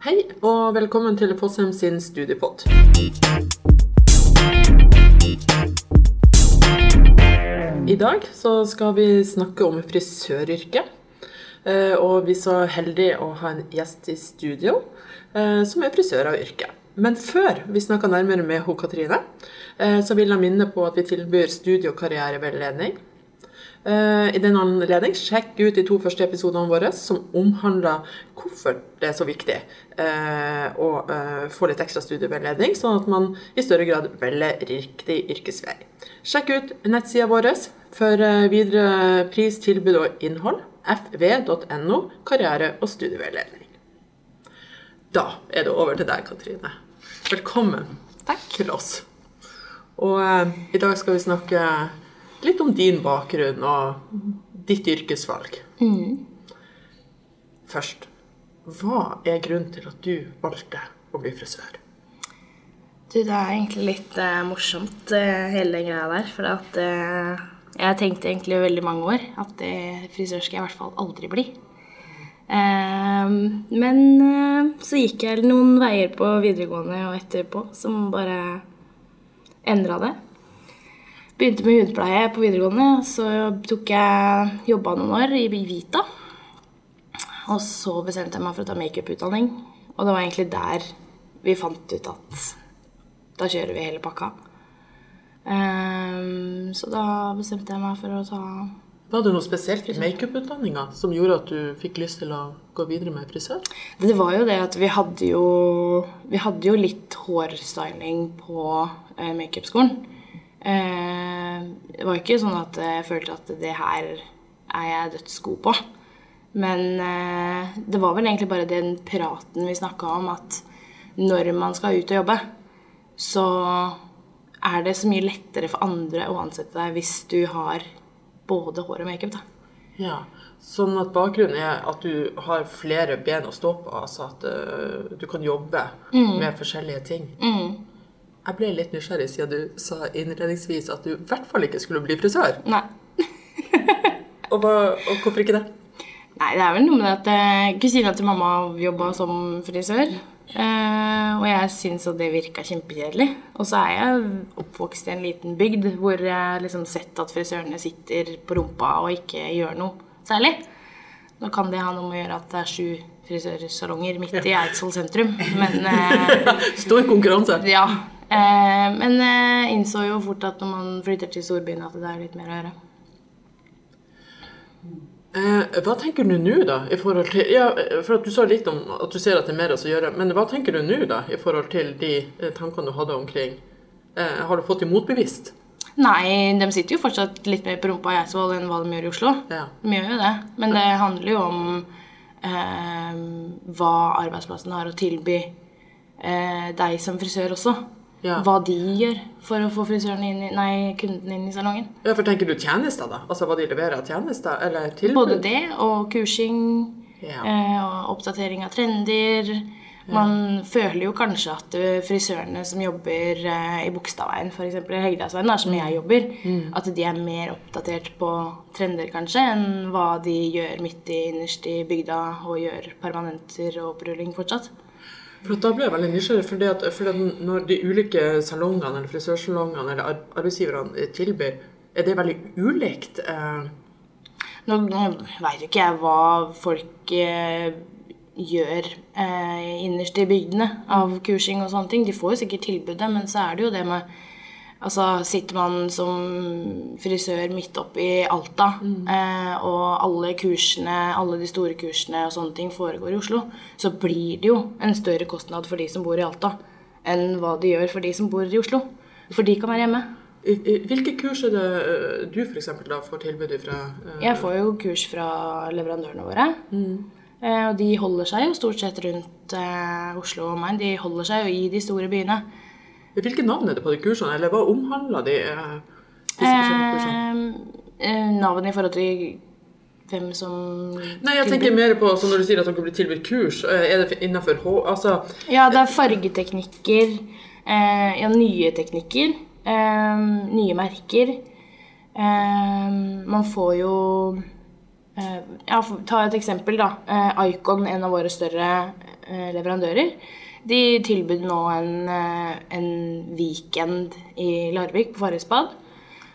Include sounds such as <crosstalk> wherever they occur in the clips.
Hei, og velkommen til Fossheim sin studiepod. I dag så skal vi snakke om frisøryrket. Eh, Og vi er så heldige å ha en gjest i studio eh, som er frisør av yrket. Men før vi snakker nærmere med hun Katrine, eh, så vil jeg minne på at vi tilbyr studie- og karriereveiledning. Eh, I den anledning, sjekk ut de to første episodene våre som omhandler hvorfor det er så viktig eh, å eh, få litt ekstra studieveiledning, sånn at man i større grad velger riktig yrkesvei. Sjekk ut nettsida vår for videre pris, tilbud og innhold. fv.no karriere og studieveiledning. Da er det over til deg, Katrine. Velkommen Takk. til oss. Og eh, i dag skal vi snakke litt om din bakgrunn og ditt yrkesvalg. Først, hva er grunnen til at du valgte å bli frisør? Du, det er egentlig litt uh, morsomt, uh, hele den greia der. For at uh, jeg tenkte egentlig i veldig mange år at frisør skal jeg i hvert fall aldri bli. Eh, men så gikk jeg noen veier på videregående og etterpå som bare endra det. Begynte med hudpleie på videregående, så tok jeg jobba noen år i Vita. Og så bestemte jeg meg for å ta makeuputdanning. Og det var egentlig der vi fant ut at da kjører vi hele pakka. Um, så da bestemte jeg meg for å ta Var det noe spesielt i makeuputdanninga som gjorde at du fikk lyst til å gå videre med frisør? Det var jo det at vi hadde jo Vi hadde jo litt hårstyling på eh, makeupskolen. Eh, det var ikke sånn at jeg følte at det her er jeg dødsgod på. Men eh, det var vel egentlig bare den praten vi snakka om, at når man skal ut og jobbe, så er det så mye lettere for andre å ansette deg hvis du har både hår og makeup. da. Ja, Sånn at bakgrunnen er at du har flere ben å stå på, altså at uh, du kan jobbe med forskjellige ting. Jeg ble litt nysgjerrig siden du sa innledningsvis at du i hvert fall ikke skulle bli frisør. Nei. Og, hva, og hvorfor ikke det? Nei, det er vel noe med at eh, kusina til mamma jobba som frisør. Eh, og jeg syns at det virka kjempekjedelig. Og så er jeg oppvokst i en liten bygd hvor jeg har liksom sett at frisørene sitter på rumpa og ikke gjør noe særlig. Nå kan det ha noe med å gjøre at det er sju frisørsalonger midt i Eidsvoll sentrum, men <laughs> eh, Stor konkurranse. ja. Eh, men jeg innså jo fort at når man flytter til storbyen, at det er litt mer å gjøre. Eh, hva tenker du nå, da, i forhold til Ja, for du sa litt om at du ser at det er mer å gjøre, men hva tenker du nå, da, i forhold til de eh, tankene du hadde omkring eh, Har du fått dem motbevist? Nei, de sitter jo fortsatt litt mer på rumpa i Eidsvoll enn hva de gjør i Oslo. Ja. De gjør jo det. Men det handler jo om eh, hva arbeidsplassen har å tilby eh, deg som frisør også. Ja. Hva de gjør for å få frisøren inn i, nei, kunden inn i salongen. ja, for tenker du tjenester, da? Altså hva de leverer av tjenester, eller tilbud? Både det og kursing Ja. eh, og oppdatering av trender. Man føler jo kanskje at eh, frisørene som jobber eh, i Bogstadveien, f.eks. eller Hegdalsveien, som jeg jobber, at de er mer oppdatert på trender kanskje enn hva de gjør midt i innerst i bygda og gjør permanenter og opprulling fortsatt. For Da ble jeg veldig nysgjerrig, for, at, for at når de ulike salongene eller frisørsalongene eller arbeidsgiverne tilbyr, er det veldig ulikt? Eh, Nå, nå veit jo ikke jeg hva folk eh, gjør eh, innerst i bygdene av kursing og sånne ting. De får jo sikkert tilbudet, men så er det jo det med Altså, sitter man som frisør midt oppe i Alta, eh, og alle kursene, alle de store kursene og sånne ting foregår i Oslo, så blir det jo en større kostnad for de som bor i Alta, enn hva det gjør for de som bor i Oslo. For de kan være hjemme. hvilke kurs er det eh, du da får tilbud fra? Eh, Jeg får jo kurs fra leverandørene våre. Eh, og de holder seg jo stort sett rundt eh, Oslo og meg. De holder seg jo i de store byene. Hvilke navn er det på de kursene, eller hva omhandler de? Eh, disse forskjellige kursene? Eh, eh, navn i forhold til hvem som Nei, jeg tenker mer på så Når du sier at dere blir tilbudt kurs, eh, er det innenfor H... Altså, Ja, det er fargeteknikker. Eh, ja, nye teknikker. Eh, nye merker. Eh, man får jo eh, Ja, ta et eksempel, da. Icon, en av våre større leverandører. De tilbød nå en, eh, en weekend i Larvik på Farrisbad.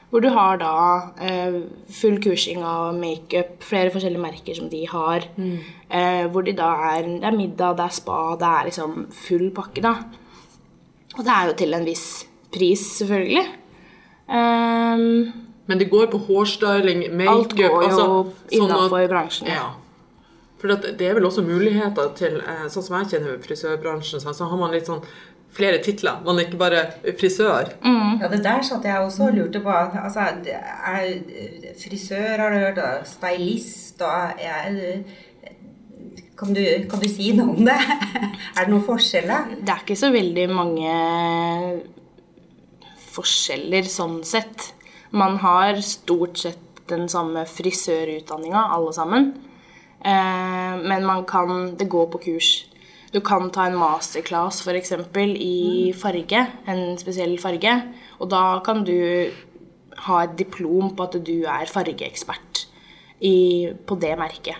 Hvor du har da eh, full kursing av makeup, flere forskjellige merker som de har. Eh, hvor de da er, det er middag, det er spa, det er liksom full pakke, da. Og det er jo til en viss pris, selvfølgelig. Um, Men det går på hårstyling, makeup alt går jo altså, sånn innafor bransjen. Ja. For det er vel også muligheter til eh, Sånn som jeg kjenner frisørbransjen, så har man litt sånn flere titler. Man er ikke bare frisør. Ja, det der satt jeg også og lurte på. Altså, er frisør, har du hørt, og stylist og jeg, kan, du, kan du si noe om det? <laughs> er det noen forskjeller? Det er ikke så veldig mange forskjeller sånn sett. Man har stort sett den samme frisørutdanninga, alle sammen. Eh, men man kan Det går på kurs. Du kan ta en masterclass f.eks. i farge, en spesiell farge. Og da kan du ha et diplom på at du er fargeekspert i, på det merket.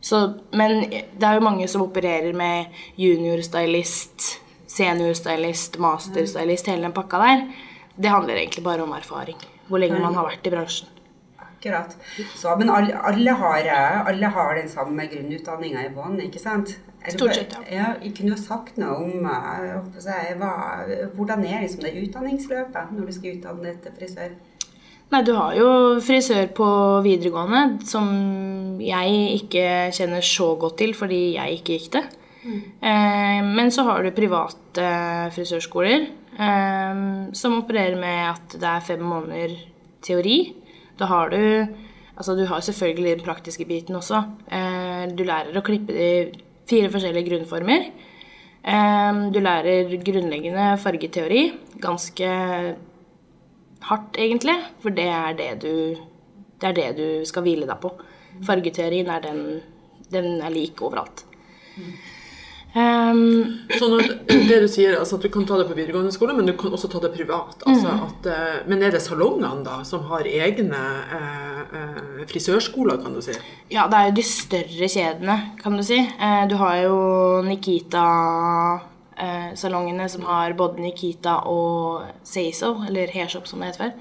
Så, men det er jo mange som opererer med juniorstylist, seniorstylist, masterstylist, hele den pakka der. Det handler egentlig bare om erfaring. Hvor lenge man har vært i bransjen. Akkurat. Så, men alle, alle, har, alle har den samme grunnutdanninga i bånn, ikke sant? Jeg, Stort sett, ja. ja. Jeg kunne jo sagt noe om eh, jeg hva, hvordan er liksom det utdanningsløpet når du skal utdanne deg til frisør? Nei, du har jo frisør på videregående, som jeg ikke kjenner så godt til fordi jeg ikke gikk det. Eh, men så har du private frisørskoler eh, som opererer med at det er fem måneder teori. Da har du Altså, du har selvfølgelig den praktiske biten også. Eh, du lærer å klippe de fire forskjellige grunnformer. Eh, du lærer grunnleggende fargeteori. Ganske hardt, egentlig. For det er det du, det er det du skal hvile deg på. Fargeteorien er den, den er lik overalt. Um, Sånn at det du sier, altså at du kan ta det på videregående skole, men du kan også ta det privat. Altså at, eh, men er det salongene da som har egne eh, eh, frisørskoler, kan du si? ja, det er jo de større kjedene, kan du si. Eh, du har jo Nikita-salongene som har både Nikita og Seiso, eller Hairshop som det heter før.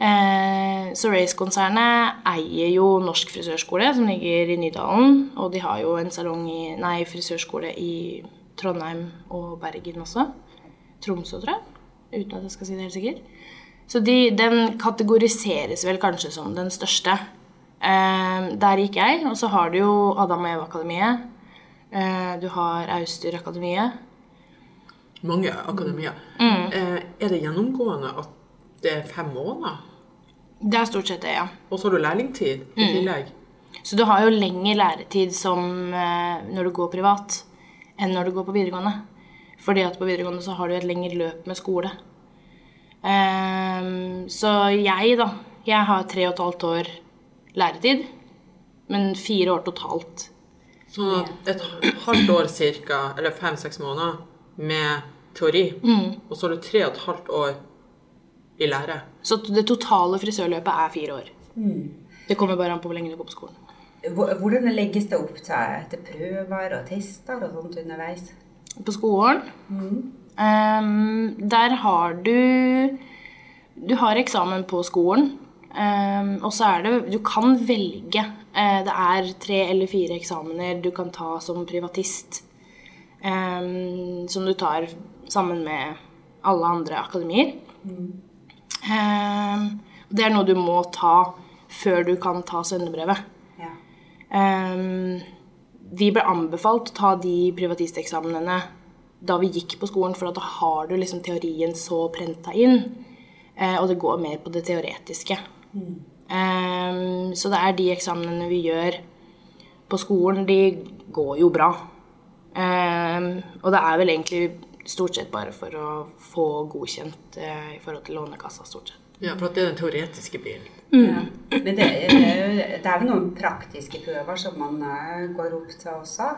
Eh, så Race-konsernet eier jo Norsk frisørskole, som ligger i Nydalen. Og de har jo en salong i, nei, frisørskole i Trondheim og Bergen også. Tromsø, tror jeg. Uten at jeg skal si det helt sikkert. Så de, den kategoriseres vel kanskje som den største. Eh, der gikk jeg. Og så har du jo Adam og Eva-akademiet. Eh, du har Austyr-akademiet. Mange akademier. Eh, er det gjennomgående at det er fem måneder? Det er stort sett det, ja. Og så har du lærlingtid i tillegg? Så du har jo lengre læretid som eh, når du går privat, enn når du går på videregående. Fordi at på videregående så har du et lengre løp med skole. Um, så jeg, da Jeg har tre og et halvt år læretid, men fire år totalt. Sånn at et halvt år cirka, eller fem-seks måneder med teori, og så har du tre og et halvt år i lære. Så det totale frisørløpet er fire år. Det kommer bare an på hvor lenge du går på skolen. Hvordan legges det opp til, til prøver og tester og sånt underveis? På skolen ehm, Der har du Du har eksamen på skolen. Um, og så er det Du kan velge. Uh, det er tre eller fire eksamener du kan ta som privatist. Um, som du tar sammen med alle andre akademier. Ehm, det er noe du må ta før du kan ta sendebrevet. Ja. Ehm, vi ble anbefalt å ta de privatisteksamenene da vi gikk på skolen, for at da har du liksom teorien så prenta inn. eh, og det går mer på det teoretiske. Ehm, så det er de eksamenene vi gjør på skolen, de går jo bra. Ehm, og det er vel egentlig stort sett bare for å få godkjent eh, i forhold til Lånekassa, stort sett. Ja, for at det er den teoretiske bilen. Ja. <laughs> Men det, det, det er jo, noen praktiske prøver som man eh, går opp til også.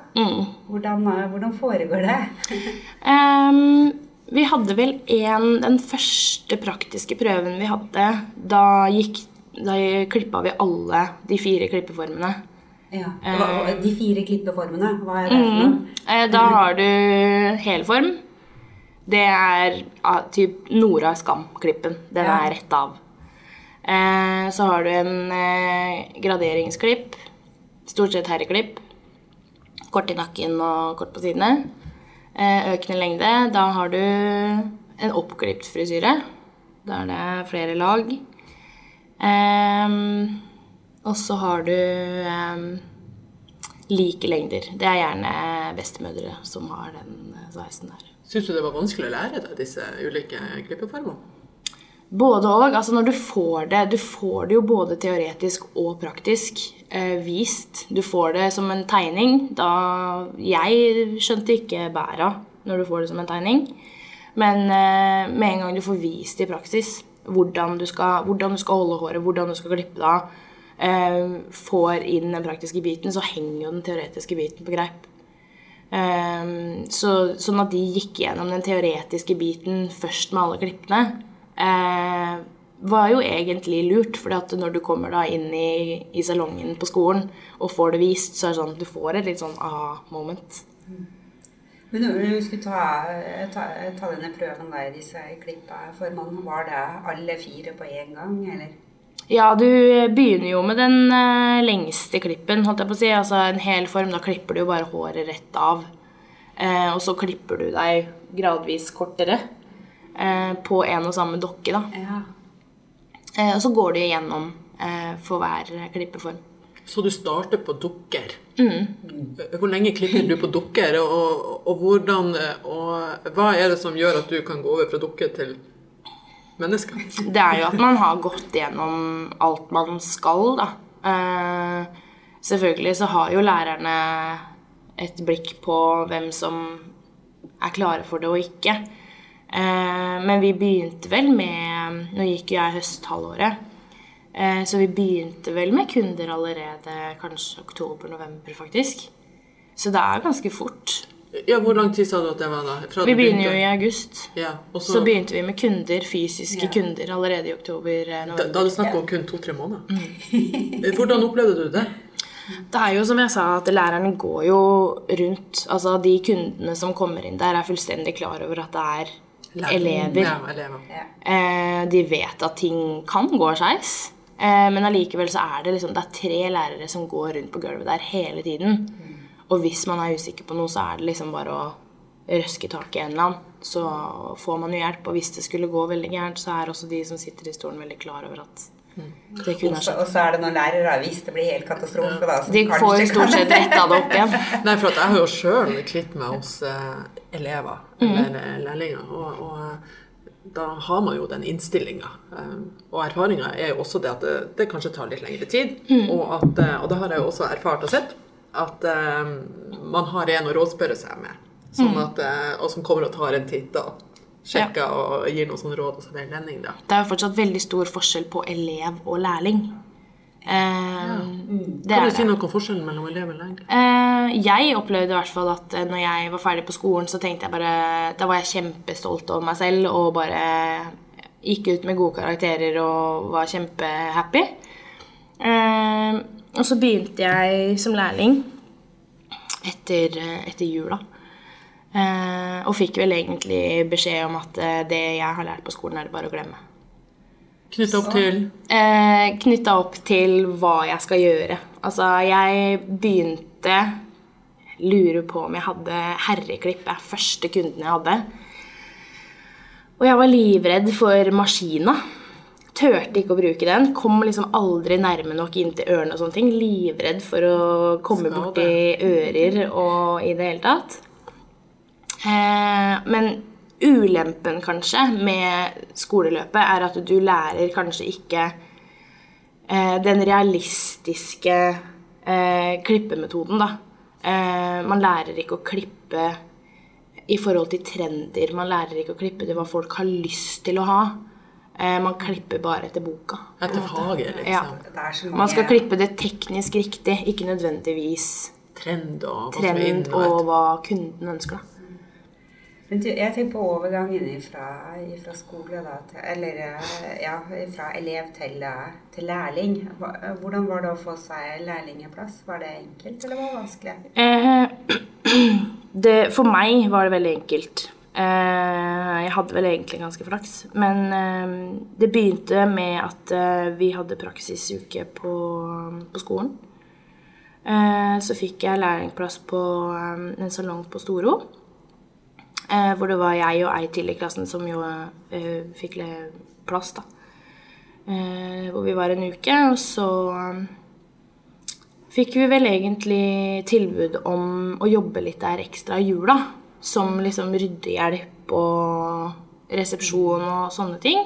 Hvordan, eh, hvordan foregår det? <laughs> um, vi hadde vel en Den første praktiske prøven vi hadde, da, gikk, da klippa vi alle de fire klippeformene. Ja. Hva, de fire klippeformene, hva er det for noe? Mm. Da har du helform. Det er ja, typ Nora Skam-klippen. Den Ja. er rett av. Eh, Så har du en eh, graderingsklipp. Stort sett herreklipp. Kort i nakken og kort på sidene. Eh, Økende lengde. Da har du en oppklipt frisyre. Da er det flere lag. Ehm, og så har du ehm, like lengder. Det er gjerne bestemødre som har den eh, sveisen der. Syns du det var vanskelig å lære deg disse ulike klippeformene? Både og. Altså når du får det Du får det jo både teoretisk og praktisk eh, vist. Du får det som en tegning. Da Jeg skjønte ikke bæra når du får det som en tegning. Men eh, med en gang du får vist det i praksis hvordan du skal, hvordan du skal holde håret, hvordan du skal klippe det av, eh, får inn den praktiske biten, så henger jo den teoretiske biten på greip. Ehm, så, sånn at de gikk gjennom den teoretiske biten først med alle klippene, eh, var jo egentlig lurt. For når du kommer da inn i, i salongen på skolen og får det vist, så er det sånn at du får et litt sånn aha-moment. Men når du skulle ta, ta, ta denne prøven der, disse klippeformene, var det alle fire på en gang, eller? Ja, du begynner jo med den eh, lengste klippen, holdt jeg på å si. Altså en hel form. Da klipper du jo bare håret rett av. Eh, og så klipper du deg gradvis kortere eh, på en og samme dokke, da. Ja. Eh, og så går du igjennom eh, for hver klippeform. Så du starter på dukker. Hvor lenge klipper du på dukker, og, og, hvordan Og hva er det som gjør at du kan gå over fra dukke til mennesker? Det er jo at man har gått gjennom alt man skal, da. Uh, selvfølgelig så har jo lærerne et blikk på hvem som er klare for det og ikke. Uh, men vi begynte vel med Nå gikk jo jeg høsthalvåret. Eh, så vi begynte vel med kunder allerede kanskje oktober-november, faktisk. Så det er ganske fort. Ja, Hvor lang tid sa du at det var da? Fra Vi begynner jo i august. Ja, og Så så, begynte vi med kunder, fysiske Ja. kunder, allerede i oktober. Da, da er det snakk om kun to-tre måneder. Hvordan opplevde du det? Det er jo som jeg sa, at læreren går jo rundt. Altså de kundene som kommer inn der, er fullstendig klar over at det er elever. Ja, elever. Ja. Eh, de vet at ting kan gå skeis. Eh, men allikevel så er det liksom Det er tre lærere som går rundt på gulvet der hele tiden. Og hvis man er usikker på noe, så er det liksom bare å røske tak i en eller annen. Så får man jo hjelp. Og hvis det skulle gå veldig gærent, så er også de som sitter i stolen, veldig klar over at det kunne Og ha så, skjedd. og så er det noen lærere, hvis det blir helt katastrofe, da. som De får jo stort sett retta det opp igjen. <laughs> Nei, for at jeg har jo sjøl klitt meg hos uh, elever eller lærlinger. Og, og eh, da har man jo den innstillinga. og erfaringa er jo også det at det, det kanskje tar litt lengre tid. Og, at, eh, og det har jeg jo også erfart og sett at eh, man har en å rådspørre seg med. Sånn at, eh, og som kommer og tar en titt og sjekker og gir noen sånne råd og så veiledning. da. Det er jo fortsatt veldig stor forskjell på elev og lærling. Eh, det Kan er du si noe om forskjellen mellom elev og lærling? Eh, jeg opplevde i hvert fall at eh, når jeg var ferdig på skolen, så tenkte jeg bare Da var jeg kjempestolt over meg selv og bare gikk ut med gode karakterer og var kjempehappy. Eh, og så begynte jeg som lærling etter, etter jula. Eh, og fikk vel egentlig beskjed om at eh, det jeg har lært på skolen, er det bare å glemme. Knytta opp til Eh, Knytta opp til hva jeg skal gjøre. Altså, jeg begynte Lurer på om jeg hadde herreklipp. Det er første kunden jeg hadde. Og jeg var livredd for maskina. Turte ikke å bruke den. Kom liksom aldri nærme nok inn til ørene og sånne ting. Livredd for å komme borti ører og i det hele tatt. Eh, men ulempen kanskje med skoleløpet er at du lærer kanskje ikke eh, den realistiske eh, klippemetoden, da. Eh, man lærer ikke å klippe i forhold til trender. Man lærer ikke å klippe til hva folk har lyst til å ha. Eh, man klipper bare etter boka. etter faget, liksom. Ja. Det så Man skal klippe det teknisk riktig, ikke nødvendigvis Trend og hva trend inn og og hva kunden ønsker. Men du, jeg tenker på overgangen fra, skole da, til, eller eh, ja, fra elev til, eh, til lærling. Hvordan var det å få seg lærlingeplass? Var det enkelt, eller var det vanskelig? Eh, <clears throat> det, for meg var det veldig enkelt. Eh, jeg hadde vel egentlig ganske flaks. Men eh, det begynte med at eh, vi hadde praksisuke på, på skolen. Så fikk jeg lærlingplass på en salong på Storo. Hvor det var jeg og ei til i klassen som jo fikk plass, da. Hvor vi var en uke, og så fikk vi vel egentlig tilbud om å jobbe litt der ekstra i jula. Som liksom ryddehjelp og resepsjon og sånne ting.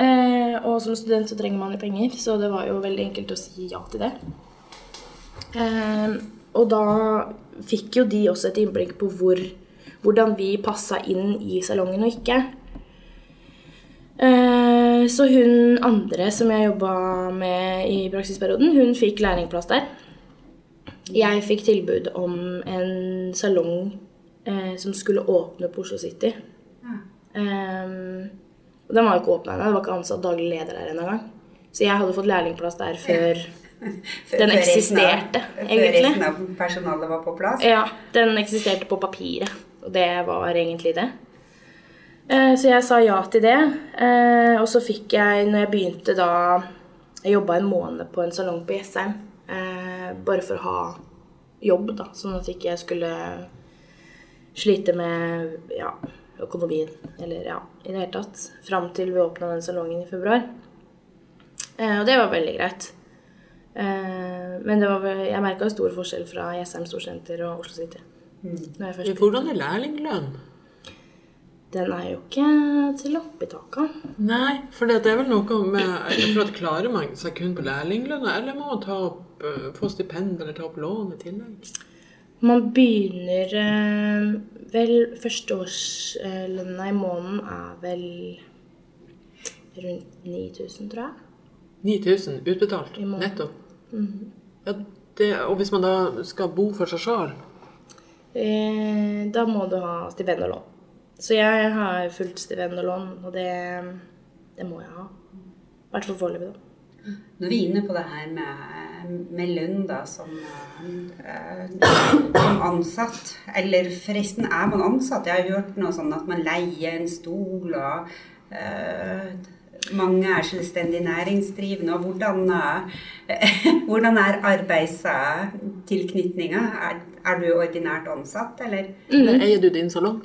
Eh, og som student så trenger man jo penger, så det var jo veldig enkelt å si ja til det. Eh, og da fikk jo de også et innblikk på hvor hvordan vi passa inn i salongen og ikke. Eh, så hun andre som jeg jobba med i praksisperioden, hun fikk lærlingplass der. Jeg fikk tilbud om en salong eh, som skulle åpne på Oslo City. Um, den var jo ikke åpna ennå, det var ikke ansatt daglig leder der engang. Så jeg hadde fått lærlingplass der <laughs> før den eksisterte, egentlig. Før resten av personalet var på plass? Ja, den eksisterte på papiret. Og det var egentlig det. Eh, så jeg sa ja til det. Eh, og så fikk jeg, når jeg begynte da Jeg jobba en måned på en salong på Jessheim. Eh, bare for å ha jobb, da. Sånn at jeg ikke skulle slite med ja, økonomien. Eller ja, i det hele tatt. Fram til vi åpna den salongen i februar. Og det var veldig greit. Men var, jeg merka stor forskjell fra Jessheim Storsenter og Oslo City. Mm. Hvordan er lærlinglønn? Den er jo ikke til oppi taket. Nei, for det er vel noe med For at klarer man seg kun på lærlinglønna, eller må man ta opp, eh, få stipend eller ta opp lån i tillegg? Man begynner eh, vel Førsteårslønna i måneden er vel rundt 9000, tror jeg. 9000 utbetalt? Netto? Mm -hmm. ja, det, og hvis man da skal bo for seg sjøl? Eh, da må du ha stipend og lån. Så jeg har fullt stipend og lån, og det, det må jeg ha. I hvert fall foreløpig, da. Når vi er inne på det her med, med lønn da, som, uh, som, ansatt Eller forresten, er man ansatt? Jeg har hørt noe sånn at man leier en stol og uh, mange er selvstendig næringsdrivende. og Hvordan, <laughs> hvordan er arbeidstilknytninga? Er, er, du ordinært ansatt, eller? Mm. Eier du din salong?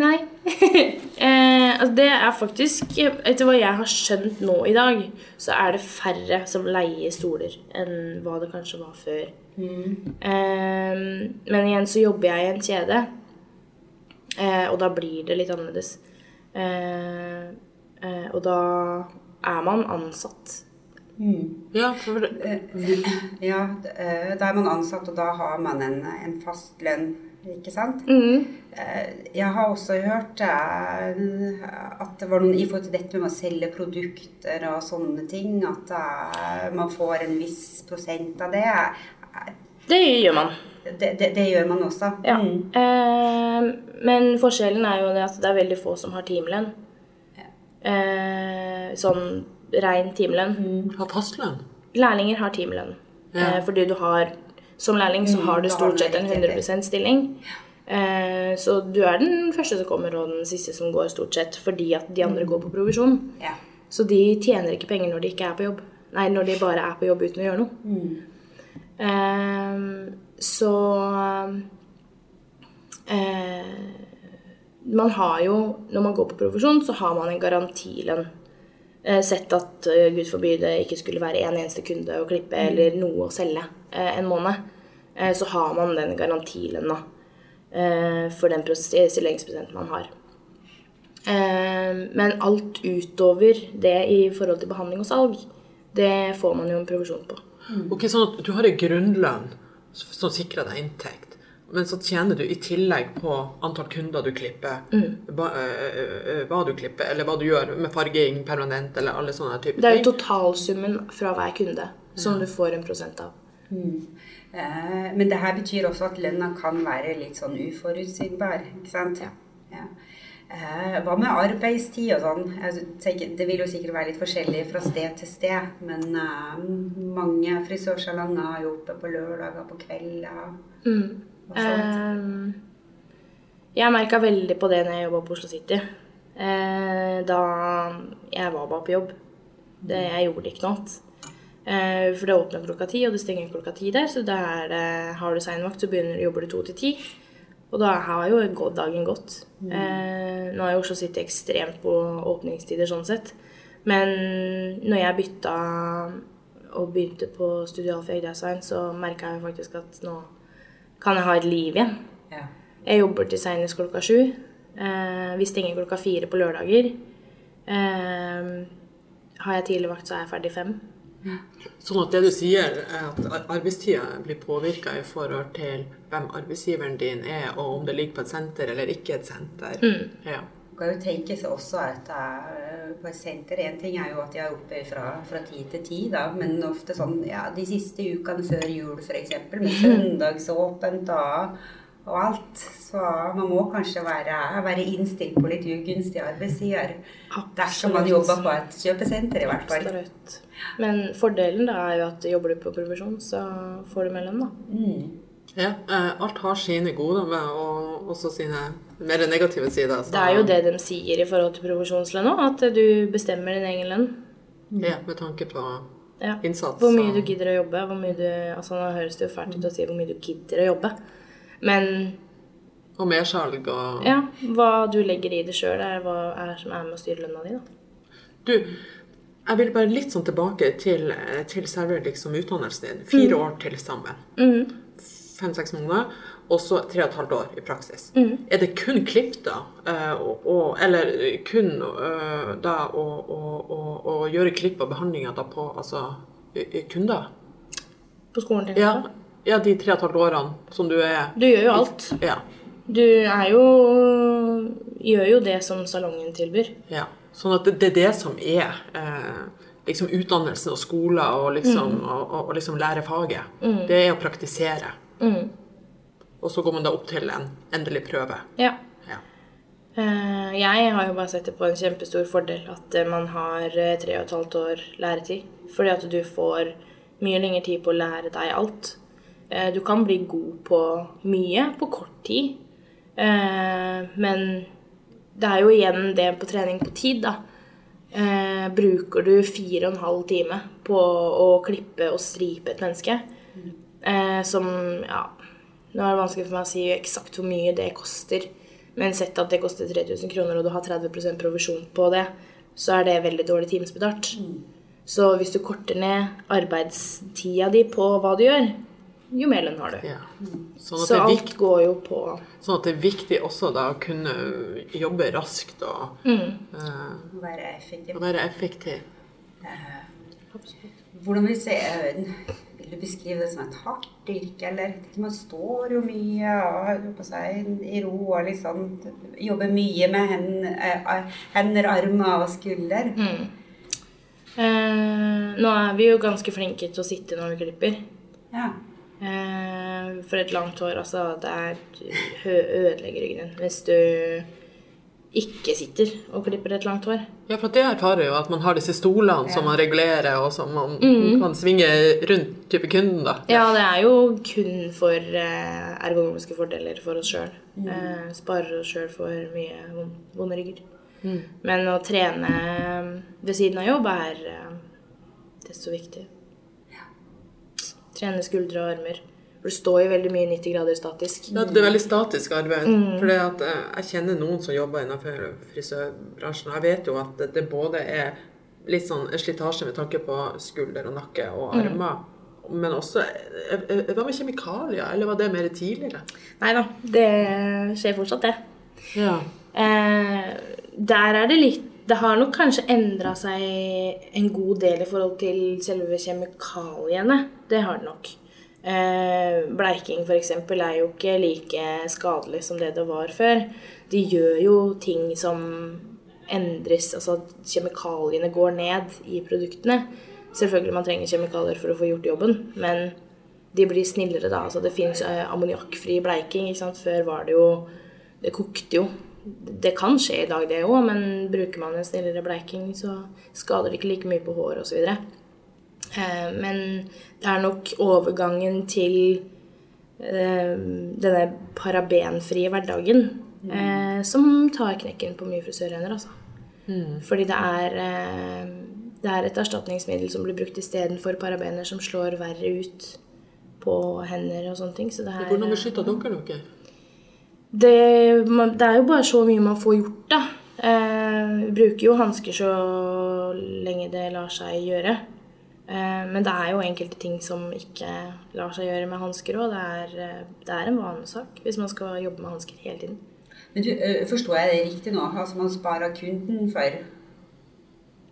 Nei. <laughs> eh, altså det er faktisk Etter hva jeg har skjønt nå i dag, så er det færre som leier stoler enn hva det kanskje var før. Mm. Eh, men igjen så jobber jeg i en kjede, eh, og da blir det litt annerledes. Eh, Eh, og da er man ansatt. Mm. Ja, for... Eh, ja, eh, da er man ansatt, og da har man en, en fast lønn, ikke sant? Mm. Jeg har også hørt at det var noen i forhold til dette med å selge produkter og sånne ting, at man får en viss prosent av det. Det gjør man. Det, det, det, gjør man også. Ja. Mm. Eh, men forskjellen er jo at det er veldig få som har timelønn. Eh, sånn rein timelønn. Mm. Har fastlønn? Lærlinger har timelønn. Ja. Eh, fordi du har Som lærling så mm, har du stort sett en 100% stilling. Eh, så du er den første som kommer, og den siste som går, stort sett. Fordi at de andre mm. går på provisjon. Ja. Så de tjener ikke penger når de ikke er på jobb. Nei, når de bare er på jobb uten å gjøre noe. Mm. Eh, så eh, man har jo, når man går på provisjon, så har man en garantilønn. Eh, sett at uh, gud forby det ikke skulle være en eneste kunde å klippe mm. eller noe å selge uh, en måned, så har man den garantilønna for den stillingsprosenten man har. men alt utover det i forhold til behandling og salg, det får man jo en provisjon på. Ok, Sånn at du har en grunnlønn som sikrer deg inntekt. Men så tjener du i tillegg på antall kunder du klipper, mm. hva, øh, hva, du klipper, eller hva du gjør med farging permanent, eller alle sånne typer ting. Det er jo totalsummen fra hver kunde som ja. du får en prosent av. Mm. Eh, men det her betyr også at lønna kan være litt sånn uforutsigbar, ikke sant? Ja. Eh, hva med arbeidstid og sånn? Tenker, det vil jo sikkert være litt forskjellig fra sted til sted. Men eh, mange frisørsalonger har jo oppe på lørdager, på kvelder. Mm. Um, jeg merka veldig på det når jeg jobba på Oslo City. Eh, da jeg var bare på jobb. Det, jeg gjorde ikke noe. Uh, for det åpner klokka ti, og det stenger klokka ti der. Så der har du seinvakt, så begynner, jobber du to til ti. Og da har jo dagen gått. Mm. Eh, nå er jo Oslo City ekstremt på åpningstider sånn sett. Men når jeg bytta og begynte på Studio Alfie Design, så merka jeg faktisk at nå kan jeg ha et liv igjen. Ja. Jeg jobber til seinest klokka sju. Eh, vi stenger klokka fire på lørdager. Eh, har jeg tidlig vakt, så er jeg ferdig fem. Sånn at det du sier, er at arbeidstida blir påvirka i forhold til hvem arbeidsgiveren din er, og om det ligger på et senter eller ikke et senter. Mm. Ja. Kan jo tenke seg også at på et senter En ting er jo at de er oppe fra, fra tid til tid, da, men ofte sånn ja, de siste ukene før jul f.eks. med mm. søndagsåpent og, og alt. Så man må kanskje være, være innstilt på litt ugunstig arbeidsgiver Dersom man jobber på et kjøpesenter, i hvert fall. Absolutt. Men fordelen da er jo at jobber du på provisjon, så får du med lønn, da. Mm. Ja, eh, alt har sine gode med, og også sine mer negative sider. Så. Det er jo det de sier i forhold til provisjonslønn òg, at du bestemmer din egen lønn. Ja, med tanke på ja. innsats. Hvor mye du gidder å jobbe. Hvor mye du, altså Nå høres det jo fælt ut å si hvor mye du gidder å jobbe, men og mersalg og Ja. Hva du legger i det sjøl, er hva er som er med å styre lønna di, da. Du, jeg vil bare litt sånn tilbake til, til selve liksom, utdannelsen din. Fire mm. år til sammen. Mm. Fem-seks måneder. Og så tre og et halvt år i praksis. Mm. Er det kun klipp, da? Uh, og, og, eller kun uh, da å, å, å, gjøre klipp og behandlinger da på altså, kunder? På skolen din? Ja, ja, de tre og et halvt årene som du er Du gjør jo alt. Ja. Du er jo Gjør jo det som salongen tilbyr. Ja. Sånn at det, det er det som er eh, liksom utdannelsen og skoler og liksom, mm. og, og, og liksom lære faget. Mm. Det er å praktisere. Mm. Og så går man da opp til en endelig prøve. Ja. ja. Uh, jeg har jo bare sett det på en kjempestor fordel at uh, man har uh, tre og et halvt år læretid. Fordi at du får mye lengre tid på å lære deg alt. Du kan bli god på mye på kort tid. Men det er jo igjen det på trening på tid, da. Eh, bruker du fire og en halv time på å klippe og stripe et menneske, eh, som Ja, nå er det vanskelig for meg å si eksakt hvor mye det koster, men sett at det koster 3000 kroner, og du har 30% provisjon på det, så er det veldig dårlig timesbetalt. Mm. Så hvis du korter ned arbeidstida di på hva du gjør, jo mer lønn har du. Ja. Sånn så alt viktig, går jo på Sånn at det er viktig også da å kunne jobbe raskt og mm. uh, være effektiv. Være effektiv. Uh, hvordan vil se, uh, vil du beskrive det som et hardt yrke, eller? Man står jo mye og på seg i ro og liksom jobber mye med hender, hender armer og skulder. Mm. nå er vi jo ganske flinke til å sitte når vi klipper. Ja. Eh, for et langt hår, altså Det er ødelegger ryggen hvis du ikke sitter og klipper et langt hår. Ja, for det erfarer jo at man har disse stolene ja. som man regulerer, og som man mm. kan svinge rundt type kunden, da. Ja, det er jo kun for eh, ergonomiske fordeler for oss sjøl. Mm. Eh, sparer oss sjøl for mye vonde rygger. Mm. Men å trene ved siden av jobb er desto viktig trene skuldre og armer. For du står jo veldig mye 90 grader statisk. Ja, det er veldig statisk arbeid. Mm. For eh, jeg kjenner noen som jobber innenfor frisørbransjen. Og jeg vet jo at det både er litt sånn slitasje med tanke på skulder og nakke og mm. armer. Mm. Men også eh, eh, Hva med kjemikalier? Eller var det mer tidligere? Nei da, det skjer fortsatt, det. Ja. Eh, der er det litt det har nok kanskje endra seg en god del i forhold til selve kjemikaliene. Det har det nok. Eh, bleiking f.eks. er jo ikke like skadelig som det det var før. De gjør jo ting som endres, altså at kjemikaliene går ned i produktene. Selvfølgelig man trenger kjemikalier for å få gjort jobben, men de blir snillere da. Altså det fins eh, ammoniakkfri bleiking. Før var det jo Det kokte jo. Det kan skje i dag, det òg, men bruker man en snillere bleiking, så skader det ikke like mye på håret osv. Eh, men det er nok overgangen til eh, denne parabenfrie hverdagen mm. som tar knekken på mye frisørhender, altså. Fordi det er, eh, det er et erstatningsmiddel som blir brukt istedenfor parabener, som slår verre ut på hender og sånne ting. Så det er, Hvordan beskytter dere dere? det, det er jo bare så mye man får gjort, da. Eh, vi bruker jo hansker så lenge det lar seg gjøre. Eh, men det er jo enkelte ting som ikke lar seg gjøre med hansker òg. Det, eh, det er en vanesak hvis man skal jobbe med hansker hele tiden. Men du, øh, Forstår jeg det riktig nå? Altså Man sparer kunden for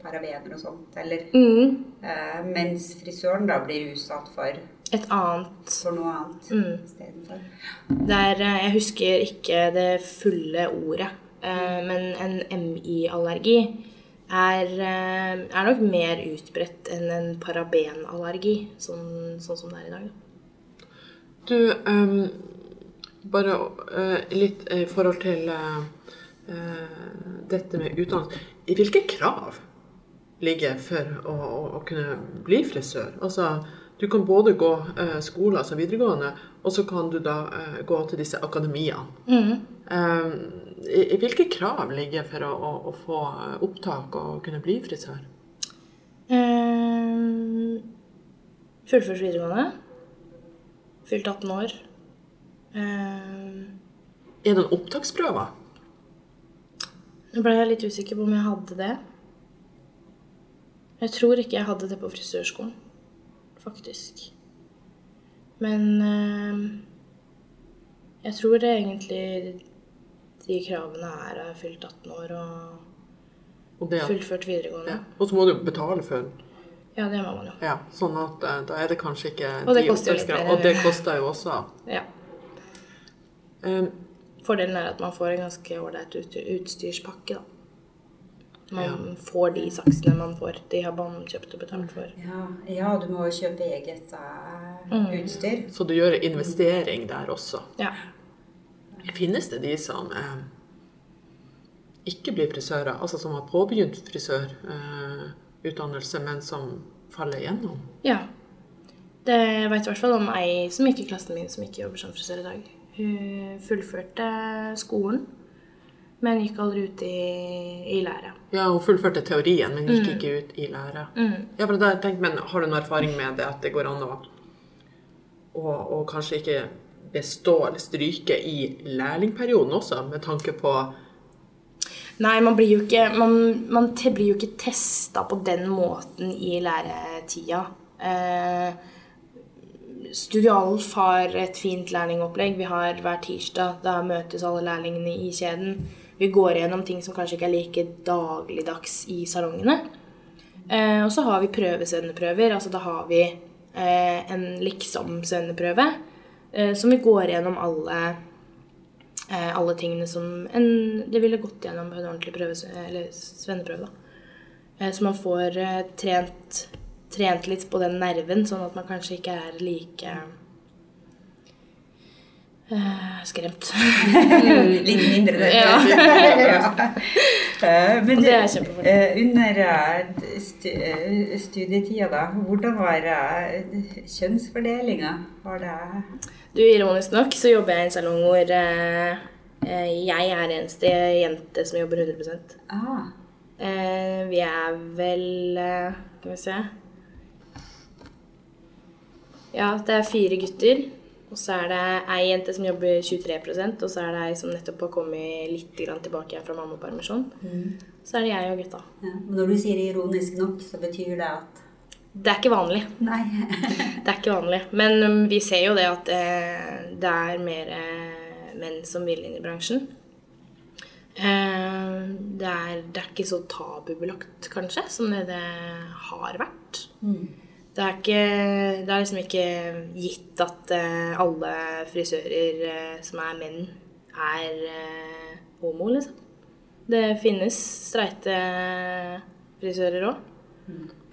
parabener og sånt, eller? Mm. Eh, mens frisøren da blir utsatt for, Et annet for noe annet Mm. istedenfor. Er, eh, jeg husker ikke det fulle ordet, eh, men en MI-allergi er, eh, er nok mer utbredt enn en parabenallergi, sånn, sånn som det er i dag. Du, um, bare uh, litt i forhold til eh, dette med utdannelse. I hvilke krav ligger for å, å, å kunne bli frisør? Altså, du kan både gå uh, skole, altså videregående, og så kan du da uh, gå til disse akademiene. Mm. I hvilke krav ligger for å, å, å få opptak og kunne bli frisør? Um, Fullført videregående. Fylt 18 år. Um, Er det en opptaksprøve? Nå ble jeg litt usikker på om jeg hadde det. Jeg tror ikke jeg hadde det på frisørskolen, faktisk. Men eh, jeg tror det egentlig de kravene er å fylt 18 år og Og, det, fullført videregående. ja. og så må du jo betale for Ja, det må man jo. Ja, sånn at eh, da er det kanskje ikke Og det de koster jo litt mer. Og det koster jo også. Ja. Um, Fordelen er at man får en ganske ålreit ut utstyrspakke, da. Man Ja. får de saksene man får. De har man kjøpt og betalt for. Ja, ja, du må jo kjøpe eget eh, utstyr. så du gjør investering der også. Ja. Finnes det de som eh, ikke blir frisører, altså som har påbegynt frisørutdannelse, men som faller igjennom? ja. Det jeg vet i hvert fall om ei som gikk i klassen min, som ikke jobber som frisør i dag. Hun fullførte skolen, men gikk aldri ut i, i lære. Ja, hun fullførte teorien, men gikk ikke ut i lære. Ja, for da har jeg tenkt, men Har du noen erfaring med det, at det går an å, å, å kanskje ikke bestå eller stryke i lærlingperioden også, med tanke på Nei, man blir jo ikke, man, man blir jo ikke testa på den måten i læretida. Eh, Studio har et fint lærlingopplegg. Vi har hver tirsdag. Da møtes alle lærlingene i kjeden. Vi går gjennom ting som kanskje ikke er like dagligdags i salongene. Eh, og så har vi prøvesvenneprøver. Altså da har vi eh, en liksom-svenneprøve eh, som vi går gjennom alle eh, alle tingene som en, det ville gått gjennom på en ordentlig prøve, eller svenneprøve. da. Eh, så man får eh, trent, trent litt på den nerven, sånn at man kanskje ikke er like eh, skremt. <laughs> Litt mindre det. Ja. <laughs> ja. Eh, Men det er kjempefordel. eh, under eh, eh, studietida, da, hvordan var eh, kjønnsfordelinga? Var det Du, Ironisk nok så jobber jeg i en salong hvor eh, eh, jeg er eneste jente som jobber 100 ah, Eh, vi er vel eh, Skal vi se Ja, det er fire gutter. Og så er det ei jente som jobber 23% og så er det ei som nettopp har kommet litt tilbake fra mammapermisjon. Så er det jeg og gutta. ja. Men Når du sier ironisk nok, så betyr det at Det er ikke vanlig. Nei. <laughs> Det er ikke vanlig. Men um, vi ser jo det at eh, det er mer eh, menn som vil inn i bransjen. Eh, det, er, det er ikke så tabubelagt, kanskje, som det, det har vært. Det er, ikke, det er liksom ikke gitt at eh, alle frisører eh, som er menn, er eh, homo, liksom. Det finnes streite frisører òg.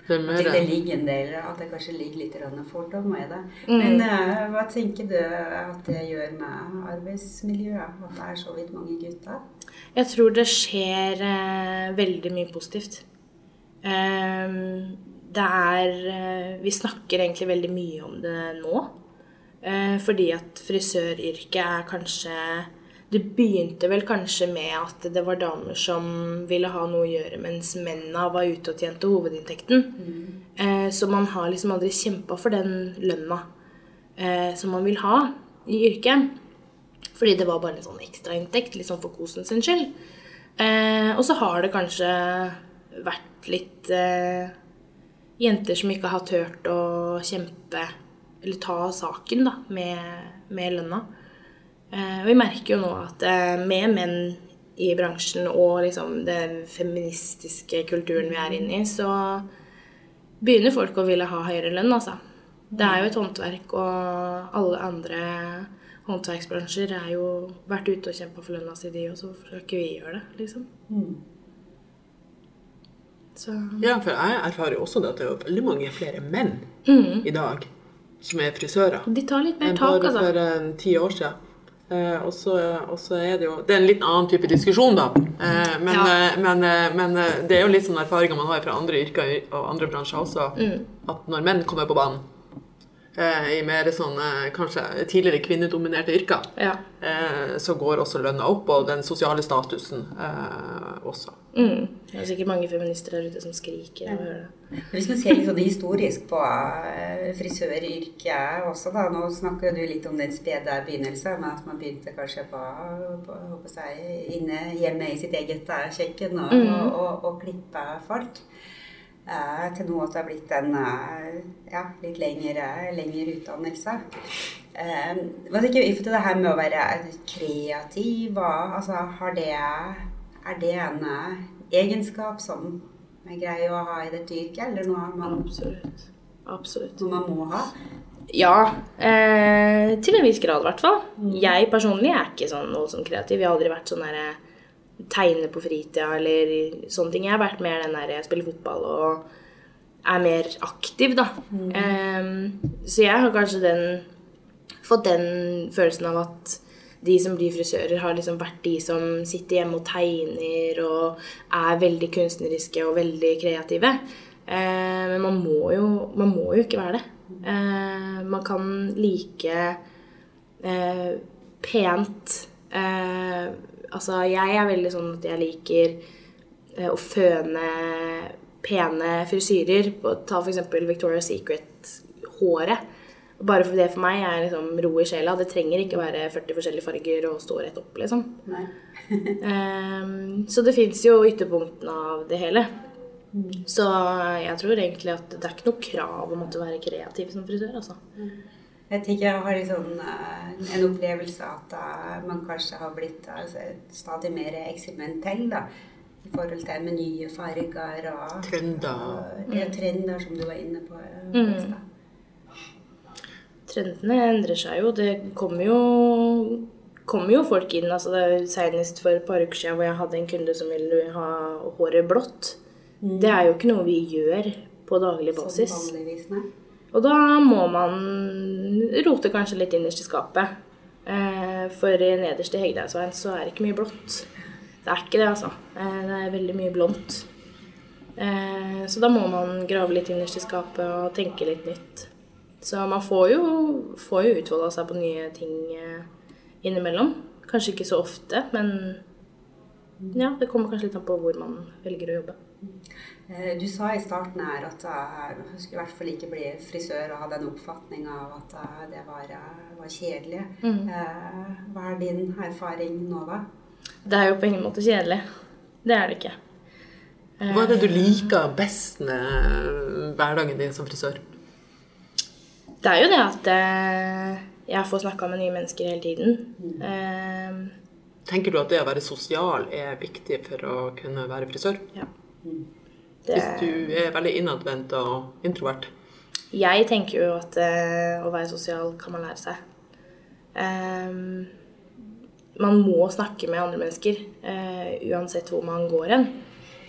Det er At det ligger en del, at det kanskje ligger litt fordommer i det. Men mm. hva tenker du at det gjør med arbeidsmiljøet? At det er så vidt mange gutter? Jeg tror det skjer eh, veldig mye positivt. Ehm, det er eh, Vi snakker egentlig veldig mye om det nå. Eh, fordi at frisøryrket er kanskje Det begynte vel kanskje med at det var damer som ville ha noe å gjøre, mens mennene var ute og tjente hovedinntekten. Mm. så man har liksom aldri kjempa for den lønna eh, som man vil ha i yrket. Fordi det var bare en sånn ekstrainntekt, liksom for kosen sin skyld. Eh, og så har det kanskje vært litt eh, jenter som ikke har turt å kjempe, eller ta saken, da, med, med lønna. Eh, vi merker jo nå at eh, med menn i bransjen og liksom den feministiske kulturen vi er inne i, så begynner folk å ville ha høyere lønn, altså. Det er jo et håndverk, og alle andre håndverksbransjer har jo vært ute og kjempa for lønna si, de også. Hvorfor skal ikke vi gjøre det, liksom? Så Ja, for jeg erfarer jo også det at det er veldig mange flere menn i dag som er frisører. de tar litt mer enn tak, bare altså. for ti år siden. Eh, og så er det jo Det er en litt annen type diskusjon, da. Eh, men, Ja. eh, men, eh, men eh, det er jo litt sånn erfaringer man har fra andre yrker og andre bransjer også, Mm. at når menn kommer på banen eh, i mer sånn eh, kanskje tidligere kvinnedominerte yrker, Ja. eh, så går også lønna opp, og den sosiale statusen eh, også. Mm. Det er sikkert mange feminister der ute som skriker av å høre det. Hvis man ser litt sånn historisk på eh, frisøryrket også, da. Nå snakker du litt om den spede begynnelsen, men at man begynte kanskje på, på håper jeg, inne hjemme i sitt eget eh, kjøkken og, og, og, og klippe folk. Eh, til nå at det har blitt en eh, ja, litt lengre, lengre utdannelse. Hva tenker vi for det her med å være kreativ? Altså, har det, er det en eh, egenskap som er grei å ha i dette yrket, eller noe man, Absolutt. Absolutt. noe man må ha? Ja, eh, til en viss grad i hvert fall. Jeg personlig er ikke sånn voldsomt kreativ. Jeg har aldri vært sånn derre tegne på fritida eller sånne ting. Jeg har vært mer den der jeg spiller fotball og er mer aktiv, da. Eh, så jeg har kanskje den fått den følelsen av at de som blir frisører, har liksom vært de som sitter hjemme og tegner og er veldig kunstneriske og veldig kreative. Eh, men man må, jo, man må jo ikke være det. Eh, man kan like eh, pent eh, Altså, jeg er veldig sånn at jeg liker eh, å føne pene frisyrer. Ta eksempel Victoria's Secret-håret. Bare for det for meg er liksom ro i sjela. Det trenger ikke være 40 forskjellige farger og stå rett opp, liksom. <laughs> <laughs> Ehm, så det fins jo ytterpunktene av det hele. Så jeg tror egentlig at det er ikke noe krav om å være kreativ som frisør, altså. Jeg tenker jeg har liksom, eh, en opplevelse at eh, man kanskje har blitt altså, stadig mer eksperimentell da, i forhold til med nye farger og Trender. og- ja, trender, som du var inne på. eh, Mm. Trendene endrer seg jo. Det kommer jo, kommer jo folk inn. altså det er Senest for et par uker siden hvor jeg hadde en kunde som ville ha håret blått. Det er jo ikke noe vi gjør på daglig Som basis. vanligvis, nei. Og da må man rote kanskje litt innerst i skapet. Eh, For i nederst i Hegdehaugsveien så er det ikke mye blått. Det er ikke det, altså. Eh, Det er veldig mye blondt. Eh, Så da må man grave litt innerst i skapet og tenke litt nytt. Så man får jo, får jo utfolda seg på nye ting innimellom. Kanskje ikke så ofte, men ja, det kommer kanskje litt an på hvor man velger å jobbe. Eh, Du sa i starten her at jeg skulle i hvert fall ikke bli frisør og hadde en oppfatning av at eh, det var, eh, var kjedelig. Mm. Eh, Hva er din erfaring nå, da? Det er jo på ingen måte kjedelig. Det er det ikke. Hva er det du liker best med hverdagen din som frisør? Det er jo det at eh, jeg får snakka med nye mennesker hele tiden. Eh, Tenker du at det å være sosial er viktig for å kunne være frisør? ja. Hvis du er veldig innadvendt og introvert? Jeg tenker jo at eh, å være sosial kan man lære seg. Um, man må snakke med andre mennesker uh, uansett hvor man går hen.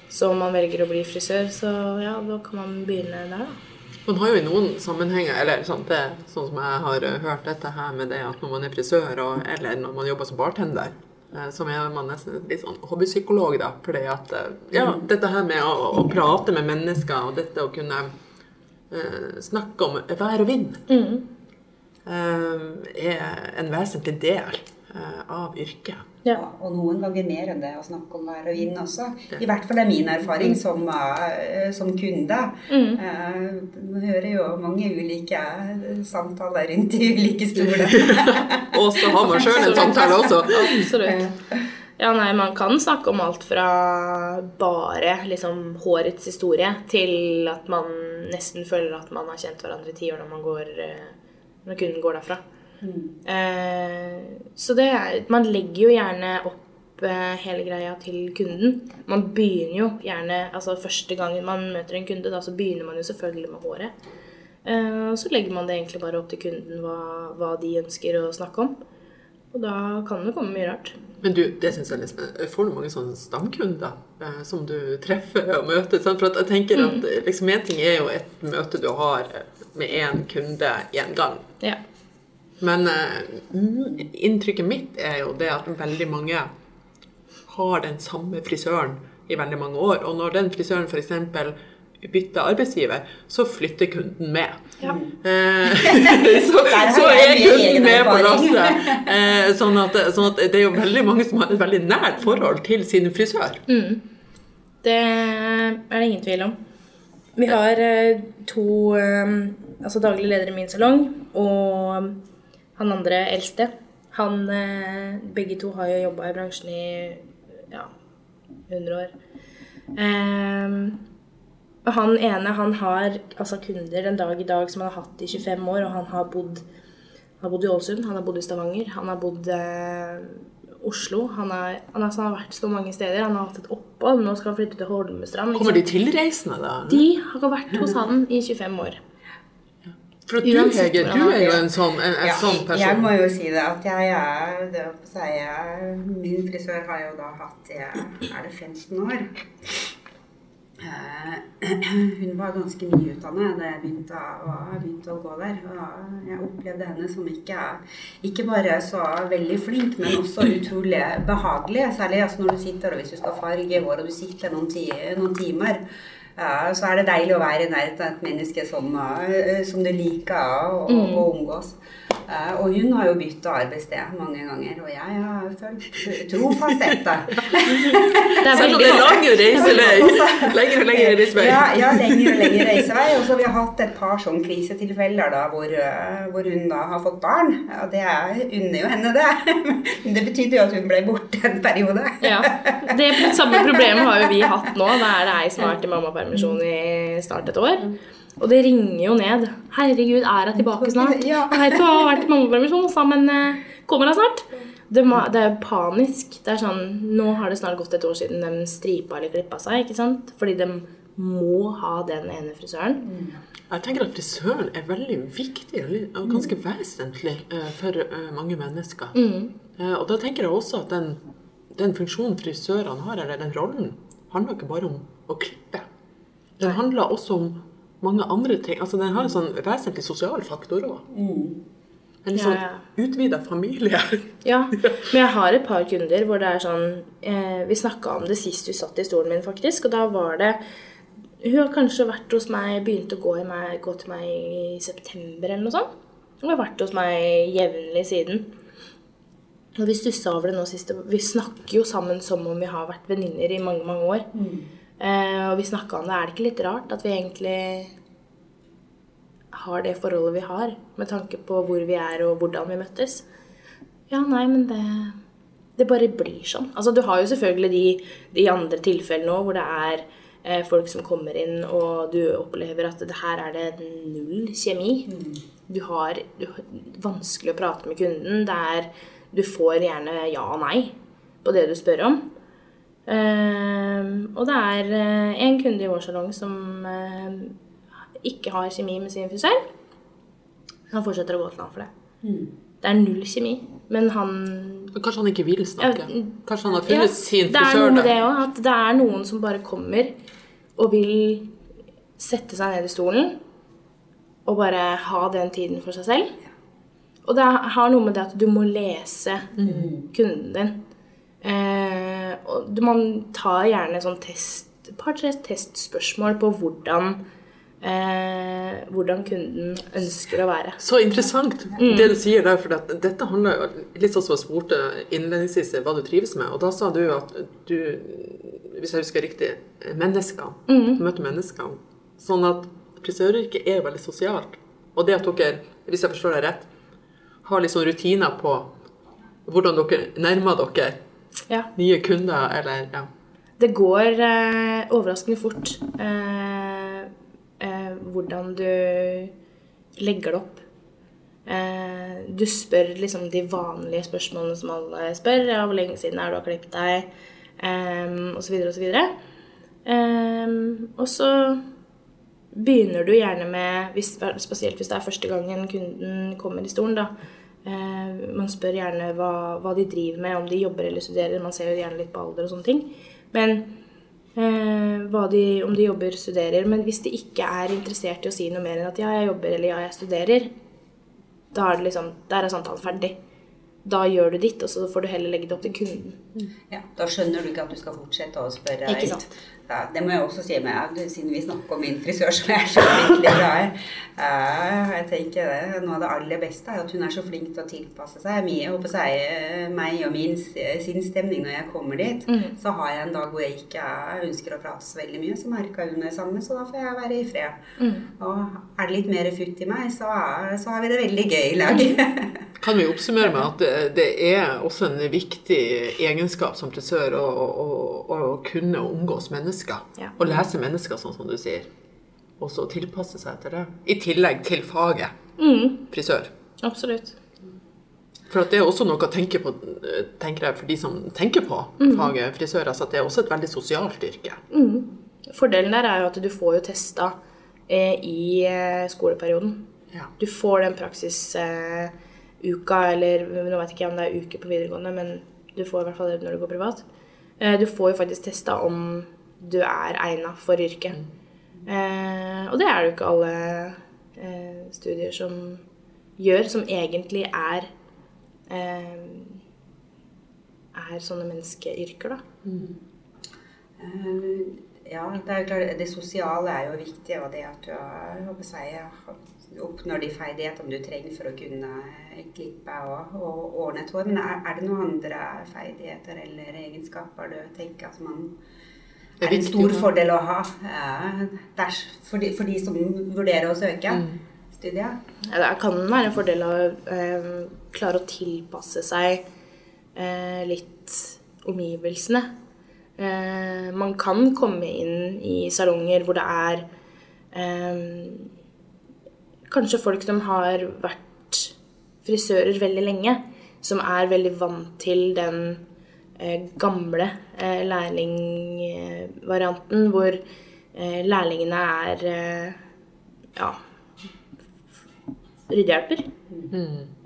så om man velger å bli frisør, så ja, da kan man begynne der, da. Man har jo i noen sammenhenger, eller sånn, det, sånn som jeg har eh, hørt dette her med det at når man er frisør, og, eller når man jobber som bartender, eh, så er man nesten litt sånn hobbypsykolog, da. Fordi at eh, ja, dette her med å, å prate med mennesker, og dette å kunne uh, snakke om vær og vind, eh, er en vesentlig del uh, av yrket. Ja. Og noen ganger mer enn det å snakke om vær og vind også. I hvert fall er min erfaring som, eh, som kunde. Mm. Man hører jo mange ulike samtaler rundt i ulike stoler. <laughs> Og så har man sjøl en samtale også. Absolutt. Ja, nei, man kan snakke om alt fra bare liksom hårets historie til at man nesten føler at man har kjent hverandre i ti år når man går eh, når kunden går derfra. Eh, så det er Man legger jo gjerne opp eh, hele greia til kunden. Man begynner jo gjerne Altså første gangen man møter en kunde, da så begynner man jo selvfølgelig med håret. Eh, og så legger man det egentlig bare opp til kunden hva, hva de ønsker å snakke om. Og da kan det komme mye rart. Men du, det synes jeg liksom, får du mange sånne stamkunder eh, som du treffer og møter? Sant? For jeg tenker at liksom, en ting er jo et møte du har med én kunde én gang. Ja. Men mm, inntrykket mitt er jo det at veldig mange har den samme frisøren i veldig mange år. Og når den frisøren f.eks. bytter arbeidsgiver, så flytter kunden med. Ja. Uh, <laughs> så, <laughs> så er kunden med på lasset. Uh, <laughs> sånn, sånn at det er jo veldig mange som har et veldig nært forhold til sin frisør. Det er det ingen tvil om. Vi har to altså daglig leder i min salong, og han andre eldste. Han, eh, begge to har jo jobba i bransjen i ja, 100 år. Og han ene han har altså kunder den dag i dag som han har hatt i 25 år, og han har bodd, han har bodd i Ålesund, han har bodd i Stavanger, han har bodd eh, Oslo. Han, er, han, altså, han har vært så mange steder. Han har hatt et opphold. Nå skal han flytte til Holmestrand. Kommer de tilreisende, da? De har vært hos han i 25 år. For du, Uansett Hege, du er jo en sånn, en, en Ja, sånn person. Jeg må jo si det at jeg er det å si, jeg, Min frisør har jo da hatt jeg, Er det 15 år? Eh, <clears throat> Hun var ganske nyutdannet da jeg begynte å, begynte å gå der. Og jeg opplevde henne som ikke, ikke bare så veldig flink, men også utrolig behagelig. Særlig altså når du sitter og hvis du skal farge hår og du sitter noen, ti, noen timer. Ja, så er det deilig å være i nærheten av et menneske som, eh, som du liker å, å omgås. Eh, og hun har jo bytta arbeidssted mange ganger, og jeg har følt trofast etter. <laughs> Det er veldig lang reisevei. <laughs> Lenger og lengre reisevei. Ja, ja lengre og lengre reisevei. Og så har vi hatt et par sånn krisetilfeller da, hvor, eh, hvor hun da har fått barn. Og det er, unner jo henne det. <laughs> Men det betydde jo at hun ble borte en periode. Ja. Det samme problemet har jo vi hatt nå. Da er det ei som har vært i mammapermisjon i snart et år. Og det ringer jo ned. 'Herregud, er hun tilbake snart?' <laughs> Ja. Jeg vet hun har vært mammapermisjon, sa, men eh, kommer hun snart? Det, det er panisk. Det er sånn, Nå har det snart gått et år siden de stripa eller klippa seg. ikke sant? Fordi de må ha den ene frisøren. Jeg tenker at frisøren er veldig viktig og ganske mm. vesentlig eh, for eh, mange mennesker. Mm. Og da tenker jeg også at den, den funksjonen frisørene har, eller den rollen, handler ikke bare om å klippe. Den handler også om mange andre ting. Altså Den har en sånn vesentlig sosial faktor òg. En litt sånn ja. utvida familie. <laughs> Ja, men jeg har et par kunder hvor det er sånn eh, Vi snakka om det sist du satt i stolen min, faktisk. Og da var det Hun har kanskje vært hos meg, begynt å gå, i meg, gå til meg i september eller noe sånt. Hun har vært hos meg jevnlig siden. Og vi stussa over det nå sist. Vi snakker jo sammen som om vi har vært venninner i mange, mange år. Eh, og vi snakka om det. Er det ikke litt rart at vi egentlig har det forholdet vi har, med tanke på hvor vi er og hvordan vi møttes? Ja, nei, men det Det bare blir sånn. Altså, du har jo selvfølgelig de, de andre tilfellene òg hvor det er eh, folk som kommer inn, og du opplever at det her er det null kjemi. Du har du, vanskelig å prate med kunden. Det er Du får gjerne ja og nei på det du spør om. Ehm, og det er eh, en kunde i vår salong som eh, ikke har kjemi med sin frisør. Han fortsetter å gå til ham for det. Det er null kjemi, men han Kanskje han ikke vil snakke? Kanskje han har Ja, funnet sin det er noe med det òg, at det er noen som bare kommer og vil sette seg ned i stolen og bare ha den tiden for seg selv. Og det har noe med det at du må lese kunden din. Eh, og man tar gjerne sånn test, et par-tre testspørsmål på hvordan, eh, hvordan kunden ønsker å være. Så interessant Mm. det du sier der, for at dette handler jo litt sånn som jeg spurte innledningsvis hva du trives med, og da sa du at du, hvis jeg husker riktig, mennesker, Mm. du møter mennesker. Sånn at frisøryrket er veldig sosialt. Og det at dere, hvis jeg forstår deg rett, har litt sånn rutiner på hvordan dere nærmer dere Ja. nye kunder, eller ja. Det går eh, overraskende fort eh, eh, hvordan du legger det opp. Eh, du spør liksom de vanlige spørsmålene som alle spør. Ja, 'Hvor lenge siden er du har klippet deg?' Um, så videre. Ehm, og så begynner du gjerne med, hvis, spesielt hvis det er første gangen kunden kommer i stolen, da. Eh, man spør gjerne hva, hva de driver med, om de jobber eller studerer. Man ser jo gjerne litt på alder og sånne ting. Men eh, hva de, om de jobber, studerer. Men hvis de ikke er interessert i å si noe mer enn at ja, jeg jobber eller ja, jeg studerer, da er det liksom, der er samtalen ferdig. Da gjør du ditt, og så får du heller legge det opp til kunden. Ja, Da skjønner du ikke at du skal fortsette å spørre. Ikke litt. sant. Ja, det må jeg også si med, siden vi snakker om min frisør, som er så fryktelig glad i. Eh, Jeg tenker det, Noe av det aller beste er at hun er så flink til å tilpasse seg. Mye, jeg håper jeg, meg og min sin sinnsstemning når jeg kommer dit. Mm. Så har jeg en dag hvor jeg ikke ønsker å prate så veldig mye, så merker hun det samme, så da får jeg være i fred. Mm. Og er det litt mer futt i meg, så, er, så har vi det veldig gøy i lag. <laughs> Kan vi oppsummere med at det, det er også en viktig egenskap som frisør å, å, å, å kunne omgås mennesker. Ja. Og lese mennesker, sånn som du sier. Og så tilpasse seg etter det. I tillegg til faget Mm, frisør. absolutt. For det er også noe å tenke på, eh, tenker jeg, for de som tenker på faget frisør. Altså at det er også et veldig sosialt yrke. Fordelen der er jo at du får jo testa eh, i eh, skoleperioden. Ja. Du får den praksisuka, eller nå vet ikke jeg om det er uke på videregående, men du får i hvert fall det når du går privat. Eh, du får jo faktisk testa om du er egna for yrket. Eh, og det er det jo ikke alle eh, studier som gjør, som egentlig er eh, er sånne menneskeyrker, da. Eh, Ja, det er jo klart, det sosiale er jo viktig, og det at du har, håper jeg, oppnår de ferdighetene du trenger for å kunne klippe og, og ordne et hår. Men er, er det noen andre ferdigheter eller egenskaper du tenker at man er en stor fordel å ha eh, for, de, for de som vurderer å søke Mm. studiet? Ja, det kan være en fordel å eh, klare å tilpasse seg eh, litt omgivelsene. Eh, man kan komme inn i salonger hvor det er eh, kanskje folk som har vært frisører veldig lenge, som er veldig vant til den gamle eh, lærlingvarianten, hvor eh, lærlingene er eh, ja, ryddehjelper.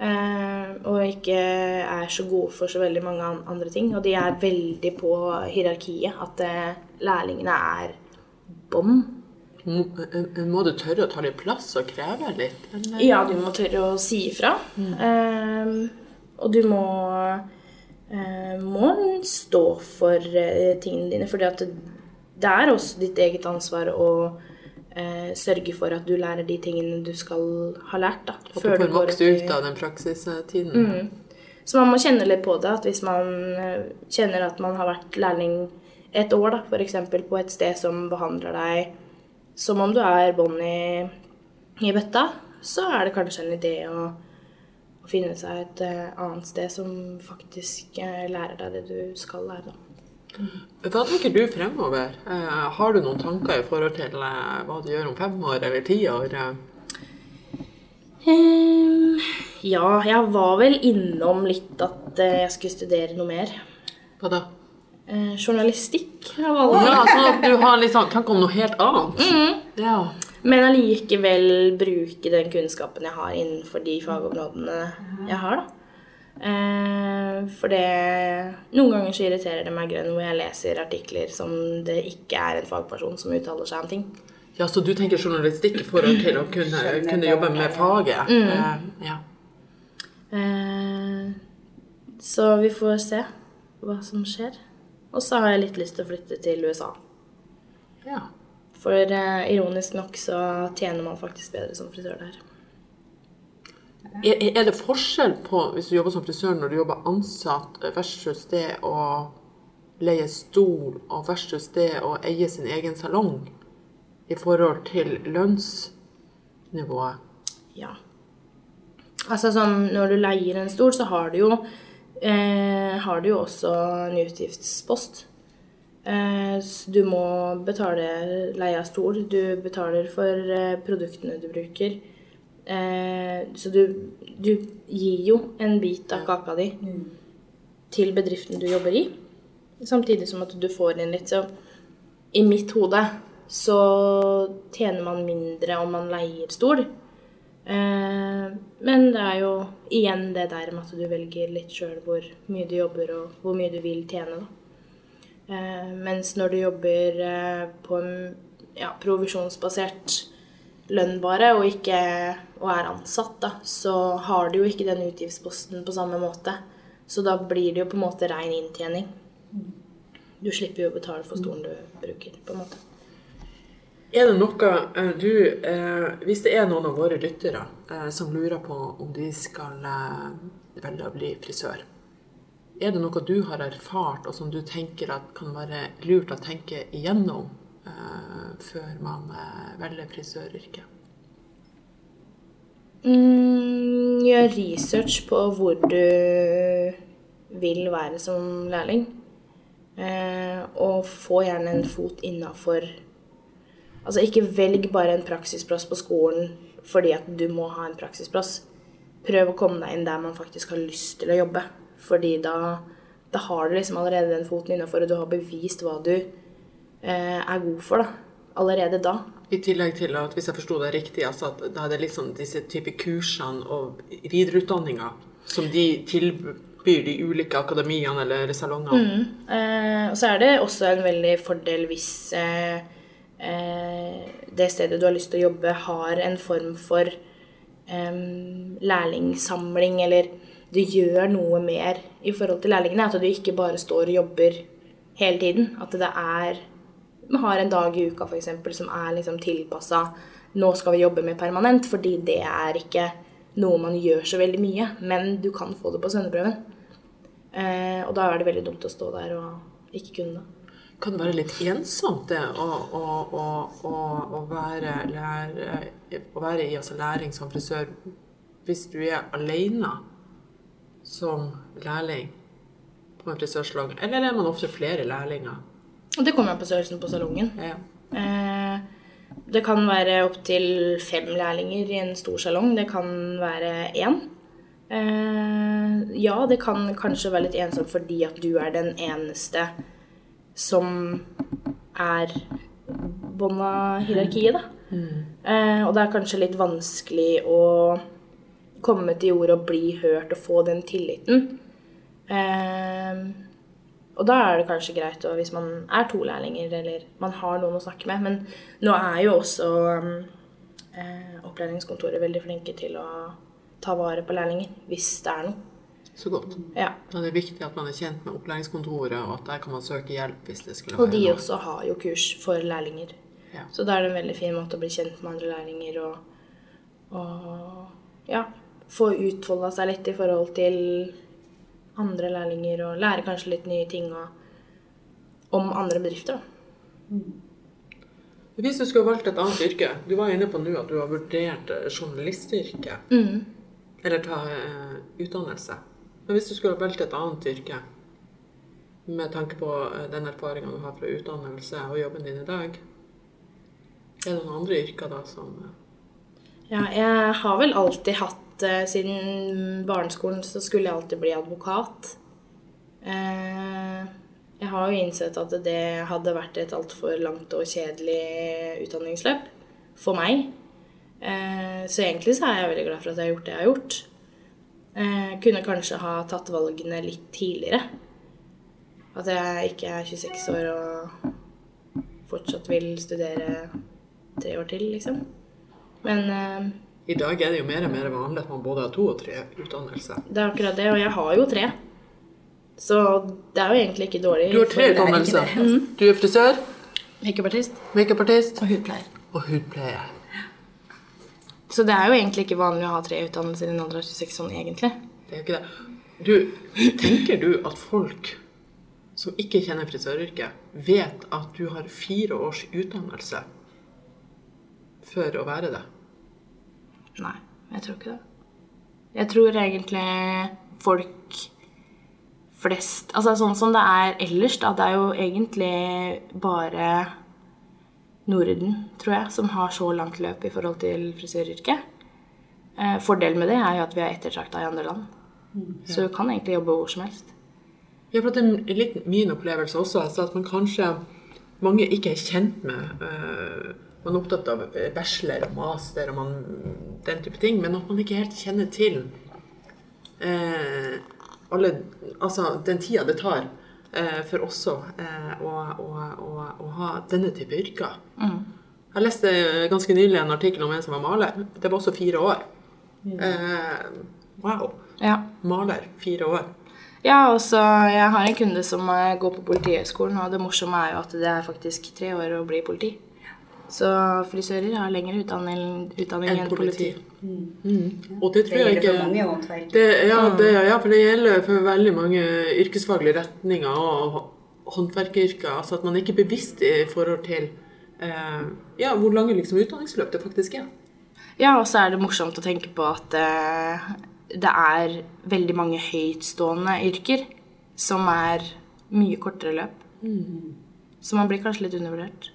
Eh, og ikke er så gode for så veldig mange andre ting. Og de er veldig på hierarkiet. At eh, lærlingene er bånd. Må, eh, du tørre å ta litt plass og kreve litt? Eller? Ja, du må tørre å si ifra. Eh, og du må, eh, må stå for eh, tingene dine. For det, er også ditt eget ansvar å eh, sørge for at du lærer de tingene du skal ha lært. Da, At du får i- ut av den praksistiden? Så man må kjenne litt på det. At hvis man eh, kjenner at man har vært lærling et år, da, f.eks. på et sted som behandler deg som om du er bånd i, bøtta, så er det kanskje en idé å finne seg et eh, annet sted som faktisk eh, lærer deg det du skal lære. Da. Hva tenker du fremover? Eh, har du noen tanker i forhold til hva du gjør om fem år eller ti år? Ehm, ja, jeg var vel innom litt at jeg skulle studere noe mer. Hva da? Eh, journalistikk. Ja, sånn at du har litt sånn tanke om noe helt annet? Ja. Men allikevel bruke den kunnskapen jeg har innenfor de fagområdene jeg har, da. Eh, for det Noen ganger så irriterer det meg grønn hvor jeg leser artikler som det ikke er en fagperson som uttaler seg om ting. Ja, Så du tenker journalistikk i forhold til å kunne, kunne jobbe med faget? Eh, ja. Eh, så vi får se hva som skjer. Og så har jeg litt lyst til å flytte til USA. ja. For eh, ironisk nok så tjener man faktisk bedre som frisør der. Er, er det forskjell på hvis du jobber som frisør når du jobber ansatt versus det å leie stol og versus det å eie sin egen salong i forhold til lønnsnivået? Ja. Altså sånn når du leier en stol, så har du jo, eh, har du jo også en utgiftspost. Eh, du må betale leie av stol. Du betaler for eh, produktene du bruker. Eh, så du, du gir jo en bit av kaka di til bedriften du jobber i. Samtidig som at du får inn litt. Så i mitt hode så tjener man mindre om man leier stol. Men det er jo igjen det der med at du velger litt sjøl hvor mye du jobber og hvor mye du vil tjene. da. Eh, mens når du jobber eh, på en ja, provisjonsbasert lønn bare, og, ikke, og er ansatt, da, så har du jo ikke den utgiftsposten på samme måte. Så da blir det jo på en måte rein inntjening. Du slipper jo å betale for stolen du bruker, på en måte. Er det noe eh, du Hvis det er noen av våre lyttere som lurer på om de skal velge å bli frisør, er det noe du har erfart og som du tenker at kan være lurt å tenke igjennom eh, før man eh, velger frisøryrket? Mm, gjør research på hvor du vil være som lærling. Eh, og få gjerne en fot innafor Altså ikke velg bare en praksisplass på skolen fordi at du må ha en praksisplass. Prøv å komme deg inn der man faktisk har lyst til å jobbe. Fordi da, da har du liksom allerede den foten innafor, og du har bevist hva du eh, er god for. da. Allerede da. I tillegg til at hvis jeg forsto det riktig, altså at da er det liksom disse type kursene og videreutdanninger som de tilbyr de ulike akademiene eller salongene. Eh, og så er det også en veldig fordel hvis eh, eh, det stedet du har lyst til å jobbe, har en form for eh, lærlingsamling, eller du gjør noe mer i forhold til lærlingene. At du ikke bare står og jobber hele tiden. At det er Vi har en dag i uka f.eks. som er liksom tilpassa nå skal vi jobbe med permanent, fordi det er ikke noe man gjør så veldig mye. Men du kan få det på svenneprøven. Eh, og da er det veldig dumt å stå der og ikke kunne det. Kan være litt ensomt det å, å, å, å, være, lære, være i altså læring som frisør hvis du er alene som lærling på en frisørsalong? Eller er man ofte flere lærlinger? Det kommer an på størrelsen på salongen. Ja. Eh, det kan være opptil fem lærlinger i en stor salong. Det kan være én. Eh, ja, det kan kanskje være litt ensomt fordi at du er den eneste som er bånn av hierarkiet, da. Eh, og det er kanskje litt vanskelig å komme til jord og bli hørt og få den tilliten. Eh, og da er det kanskje greit hvis man er to lærlinger eller man har noen å snakke med. Men nå er jo også um, eh, opplæringskontoret veldig flinke til å ta vare på lærlinger hvis det er noe. Så godt. Ja. Er det viktig at man er kjent med opplæringskontoret, og at der kan man søke hjelp hvis det skulle være Og de noe. også har jo kurs for lærlinger. Ja. Så da er det en veldig fin måte å bli kjent med andre lærlinger og, og ja, få utfolda seg litt i forhold til andre lærlinger og lære kanskje litt nye ting og, om andre bedrifter. Mm. Hvis du skulle valgt et annet yrke Du var inne på nå at du har vurdert journalistyrket. Mm. Eller ta eh, utdannelse. Men hvis du skulle valgt et annet yrke med tanke på eh, den erfaringa du har fra utdannelse og jobben din i dag, er det noen andre yrker da som eh, Ja, jeg har vel alltid hatt eh, Siden barneskolen så skulle jeg alltid bli advokat. Uh, Jeg har jo innsett at det hadde vært et altfor langt og kjedelig utdanningsløp for meg. Uh, Så egentlig så er jeg veldig glad for at jeg har gjort det jeg har gjort. Kunne kanskje ha tatt valgene litt tidligere. At jeg ikke er 26 år og fortsatt vil studere tre år til, liksom. Men I dag er det jo mer og mer vanlig at man både har to og tre utdannelser. det er akkurat det, og jeg har jo tre. Så det er jo egentlig ikke dårlig. Du har tre er utdannelser. <laughs> Du er frisør, Makeupartist makeupartist og hudpleier. og hudpleier. Så det er jo egentlig ikke vanlig å ha tre utdannelser i en alder av 26 sånn egentlig. Det er jo ikke det. Du, tenker du at folk som ikke kjenner frisøryrket, vet at du har fire års utdannelse før å være det? Nei, jeg tror ikke det. Jeg tror egentlig folk flest Altså sånn som det er ellers, da. Det er jo egentlig bare Norden, tror jeg, som har så langt løp i forhold til frisøryrket. Eh, fordelen med det er jo at vi er ettertrakta i andre land. Så du kan egentlig jobbe hvor som helst. Ja, for det er litt min opplevelse også, altså at man kanskje mange ikke er kjent med øh, Man er opptatt av bachelor og master og man, den type ting, men at man ikke helt kjenner til eh, alle, altså den tida det tar eh, for også eh, å, å, å, å ha denne type yrker. Jeg leste ganske nylig en artikkel om en som var maler. Det var også fire år. Eh, wow. Ja. Maler fire år. Ja, altså, jeg har en kunde som eh, går på Politihøgskolen, og det morsomme er jo at det er faktisk tre år å bli politi. Så frisører har lengre utdanning, utdanning Enn politi. politi. Mm. Og det Det tror jeg gjelder for mange håndverk. ja, det, ja, for det gjelder for veldig mange yrkesfaglige retninger og håndverkeryrker. Altså at man ikke er bevisst i forhold til eh, ja, hvor lange liksom, utdanningsløp det faktisk er. Ja, og så er det morsomt å tenke på at eh, det er veldig mange høytstående yrker som er mye kortere løp. Så man blir kanskje litt undervurdert.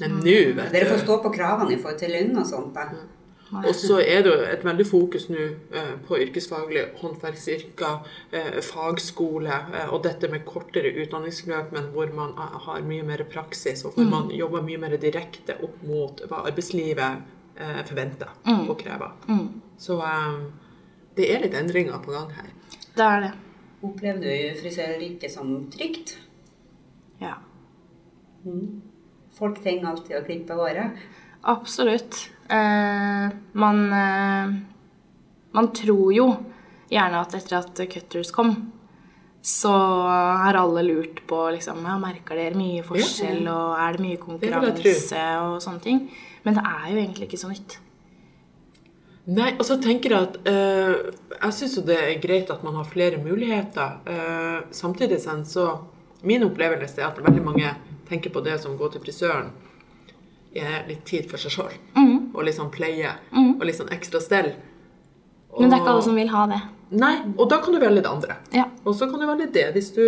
Men nå, vet Dere får stå på kravene i forhold til lønn og sånt. da. Og så er det jo et veldig fokus nå eh, på yrkesfaglig, håndverksyrker, eh, fagskole eh, og dette med kortere utdanningsløp, men hvor man har mye mer praksis, og hvor man jobber mye mer direkte opp mot hva arbeidslivet forventer og krever. Så det er litt endringer på gang her. Det er det. Opplever du frisøryrket som trygt? Ja. Folk trenger alltid å klippe håret. Absolutt. Eh, man, eh, man tror jo gjerne at etter at Cutters kom, så har alle lurt på liksom, ja, merker dere mye forskjell, og er det mye konkurranse og sånne ting. Men det er jo egentlig ikke så nytt. Nei, og så tenker jeg at eh, Jeg syns jo det er greit at man har flere muligheter. Eh, samtidig sen så Min opplevelse er at veldig mange tenker på det som går til frisøren er litt tid for seg sjøl. Og litt sånn pleie. Og litt sånn ekstra stell. Men det er ikke alle som vil ha det. Nei, og da kan du velge det andre. Ja. Og så kan du velge det hvis du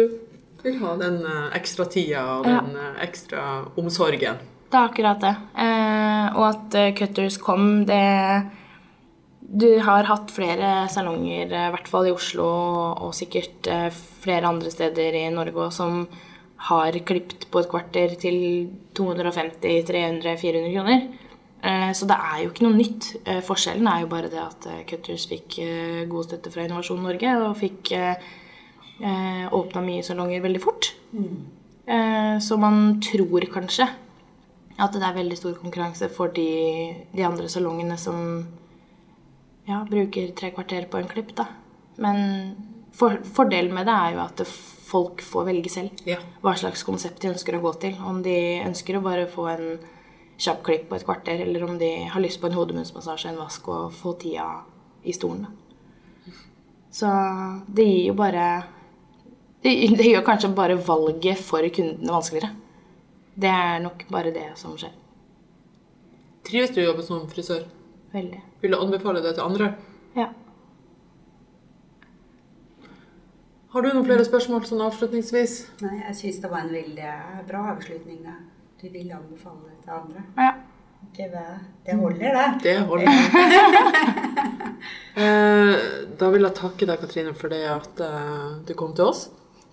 vil ha den eh, ekstra tida og den ja. ekstra omsorgen. Det er akkurat det. Eh, og at eh, Cutters kom, det Du har hatt flere salonger, eh, i hvert fall i Oslo, og, og sikkert eh, flere andre steder i Norge som har klippet på et kvarter til 250-300-400 kroner. Eh, så det er jo ikke noe nytt. Eh, forskjellen er jo bare det at eh, Cutters fikk god støtte fra Innovasjon Norge og fikk åpna mye salonger veldig fort. Mm. så man tror kanskje at det er veldig stor konkurranse for de, de andre salongene som ja, bruker tre kvarter på en klipp. Da. Men for, fordelen med det er jo at folk får velge selv Ja. hva slags konsept de ønsker å gå til. Om de ønsker å bare få en kjapp klipp på et kvarter, eller om de har lyst på en hodemunnsmassasje, en vask og få tida i stolen. Så det gir jo bare det, det gjør kanskje bare valget for kundene vanskeligere. Det er nok bare det som skjer. Trives du å jobbe som frisør? Veldig. Vil du anbefale det til andre? Ja. Har du noen flere spørsmål sånn avslutningsvis? Nei, jeg syns det var en veldig bra avslutning. da. Du vil anbefale det til andre. ja. Det, det holder, det. Det holder. <laughs> Eh, da vil jeg takke deg, Katrine, for det at eh, du kom til oss.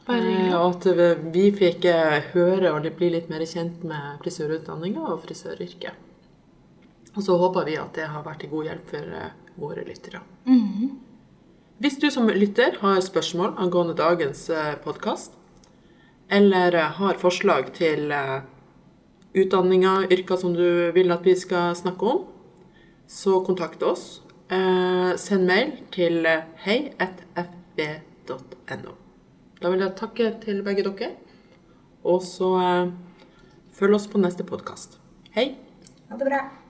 Eh, Og at vi fikk eh, høre og bli litt mer kjent med frisørutdanninga og frisøryrket. Og så håper vi at det har vært til god hjelp for eh, våre lyttere. Hvis du som lytter har spørsmål angående dagens podkast, eller eh, har forslag til eh, utdanninger, yrker som du vil at vi skal snakke om, så kontakt oss. Eh, send mail til hei.fb.no. Da vil jeg takke til begge dere, og så følg oss på neste podkast. Hei! Ha det bra.